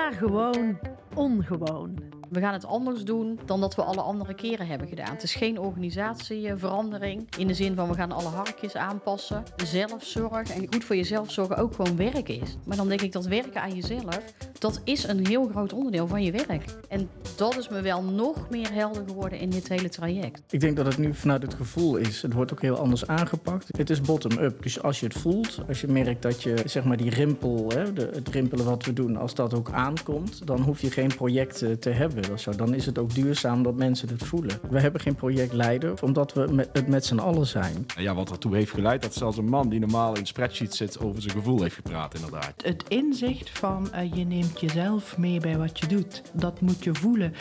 maar gewoon ongewoon. We gaan het anders doen dan dat we alle andere keren hebben gedaan. Het is geen organisatieverandering in de zin van we gaan alle harkjes aanpassen. Zelfzorg en goed voor jezelf zorgen ook gewoon werk is. Maar dan denk ik dat werken aan jezelf, dat is een heel groot onderdeel van je werk. En dat is me wel nog meer helder geworden in dit hele traject. Ik denk dat het nu vanuit het gevoel is. Het wordt ook heel anders aangepakt. Het is bottom-up. Dus als je het voelt, als je merkt dat je zeg maar die rimpel, hè, het rimpelen wat we doen, als dat ook aankomt, dan hoef je geen project eh, te hebben. Of zo. Dan is het ook duurzaam dat mensen het voelen. We hebben geen projectleider, omdat we met, het met z'n allen zijn. Ja, wat ertoe heeft geleid dat zelfs een man die normaal in spreadsheet zit over zijn gevoel heeft gepraat, inderdaad. Het inzicht van uh, je neemt jezelf mee bij wat je doet. Dat moet je voelen.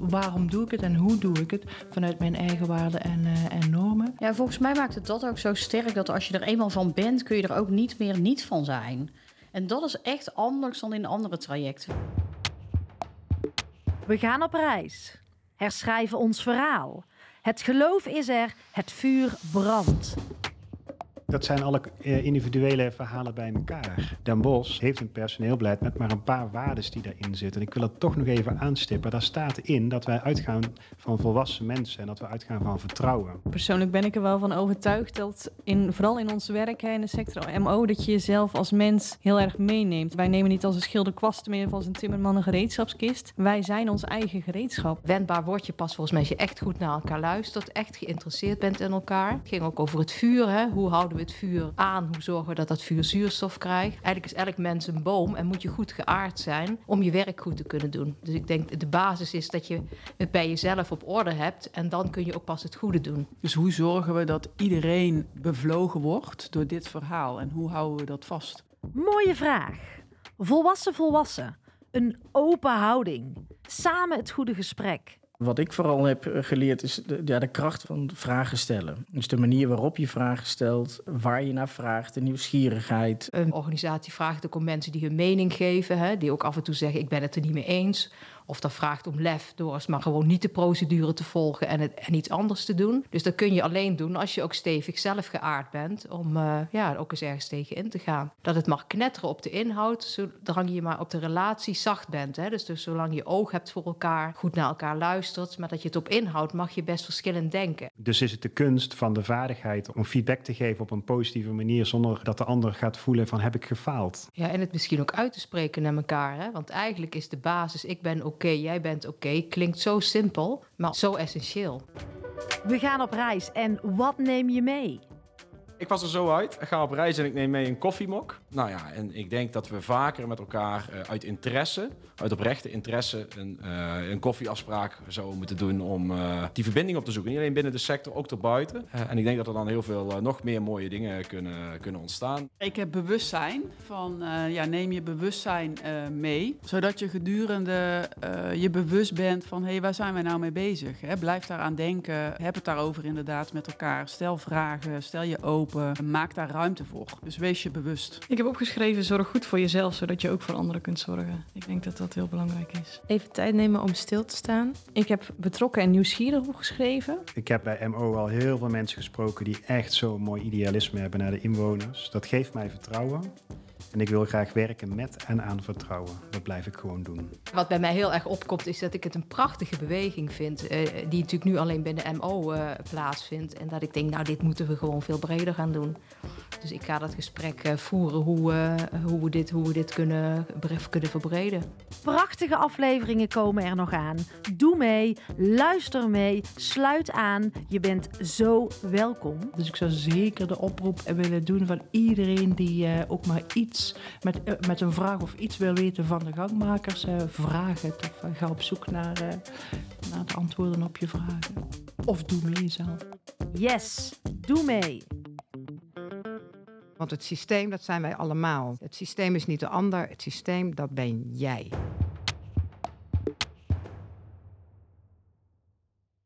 Waarom doe ik het en hoe doe ik het? Vanuit mijn eigen waarden en, uh, en normen. Ja, volgens mij maakt het dat ook zo sterk dat als je er eenmaal van bent, kun je er ook niet meer niet van zijn. En dat is echt anders dan in andere trajecten. We gaan op reis. Herschrijven ons verhaal. Het geloof is er, het vuur brandt. Dat zijn alle eh, individuele verhalen bij elkaar. Den Bos heeft een personeelbeleid met maar een paar waarden die daarin zitten. En ik wil dat toch nog even aanstippen. Daar staat in dat wij uitgaan van volwassen mensen en dat we uitgaan van vertrouwen. Persoonlijk ben ik er wel van overtuigd dat, in, vooral in ons werk in de sector MO, dat je jezelf als mens heel erg meeneemt. Wij nemen niet als een schilder kwasten meer of als een timmerman een gereedschapskist. Wij zijn ons eigen gereedschap. Wendbaar word je pas volgens mij als je echt goed naar elkaar luistert, echt geïnteresseerd bent in elkaar. Het ging ook over het vuur. Hè? Hoe houden we het vuur aan? Hoe zorgen we dat dat vuur zuurstof krijgt? Eigenlijk is elk mens een boom en moet je goed geaard zijn om je werk goed te kunnen doen. Dus ik denk de basis is dat je het bij jezelf op orde hebt en dan kun je ook pas het goede doen. Dus hoe zorgen we dat iedereen bevlogen wordt door dit verhaal en hoe houden we dat vast? Mooie vraag. Volwassen volwassen. Een open houding. Samen het goede gesprek. Wat ik vooral heb eh, geleerd is de, ja, de kracht van vragen stellen. Dus de manier waarop je vragen stelt, waar je naar vraagt, de nieuwsgierigheid. Een organisatie vraagt ook om mensen die hun mening geven, hè, die ook af en toe zeggen: Ik ben het er niet mee eens. Of dat vraagt om lef door maar gewoon niet de procedure te volgen en, het, en iets anders te doen. Dus dat kun je alleen doen als je ook stevig zelf geaard bent om uh, ja, ook eens ergens tegen in te gaan. Dat het mag knetteren op de inhoud, zolang je maar op de relatie zacht bent. Hè? Dus, dus zolang je oog hebt voor elkaar, goed naar elkaar luistert, maar dat je het op inhoud mag je best verschillend denken. Dus is het de kunst van de vaardigheid om feedback te geven op een positieve manier zonder dat de ander gaat voelen van heb ik gefaald? Ja, en het misschien ook uit te spreken naar elkaar. Hè? Want eigenlijk is de basis ik ben ook okay, jij bent oké, okay, klinkt zo simpel, maar zo essentieel. We gaan op reis en wat neem je mee? Ik was er zo uit. Ik ga op reis en ik neem mee een koffiemok. Nou ja, en ik denk dat we vaker met elkaar uh, uit interesse, uit oprechte interesse, een, uh, een koffieafspraak zouden moeten doen om uh, die verbinding op te zoeken. Niet alleen binnen de sector, ook erbuiten. en ik denk dat er dan heel veel nog meer mooie dingen kunnen, kunnen ontstaan. Ik heb bewustzijn van, ja, neem je bewustzijn mee, zodat je gedurende je bewust bent van, hé, hey, waar zijn wij nou mee bezig? Hè? Blijf daaraan denken, heb het daarover inderdaad met elkaar. Stel vragen, stel je open. Maak daar ruimte voor. Dus wees je bewust. Ik heb opgeschreven: zorg goed voor jezelf, zodat je ook voor anderen kunt zorgen. Ik denk dat dat heel belangrijk is. Even tijd nemen om stil te staan. Ik heb betrokken en nieuwsgierig opgeschreven. Ik heb bij MO al heel veel mensen gesproken die echt zo'n mooi idealisme hebben naar de inwoners. Dat geeft mij vertrouwen. En ik wil graag werken met en aan vertrouwen. Dat blijf ik gewoon doen. Wat bij mij heel erg opkomt, is dat ik het een prachtige beweging vind. Uh, die natuurlijk nu alleen binnen MO uh, plaatsvindt. En dat ik denk, nou, dit moeten we gewoon veel breder gaan doen. Dus ik ga dat gesprek uh, voeren hoe, hoe, we dit, hoe we dit kunnen, kunnen verbreden. Prachtige afleveringen komen er nog aan. Doe mee, luister mee, sluit aan. Je bent zo welkom. Dus ik zou zeker de oproep willen doen van iedereen die ook maar iets met, uh, met een vraag of iets wil weten van de gangmakers, uh, vraag het. Of uh, ga op zoek naar, naar de antwoorden op je vragen. Of doe mee zelf. Yes, doe mee. Want het systeem, dat zijn wij allemaal. Het systeem is niet de ander, het systeem, dat ben jij.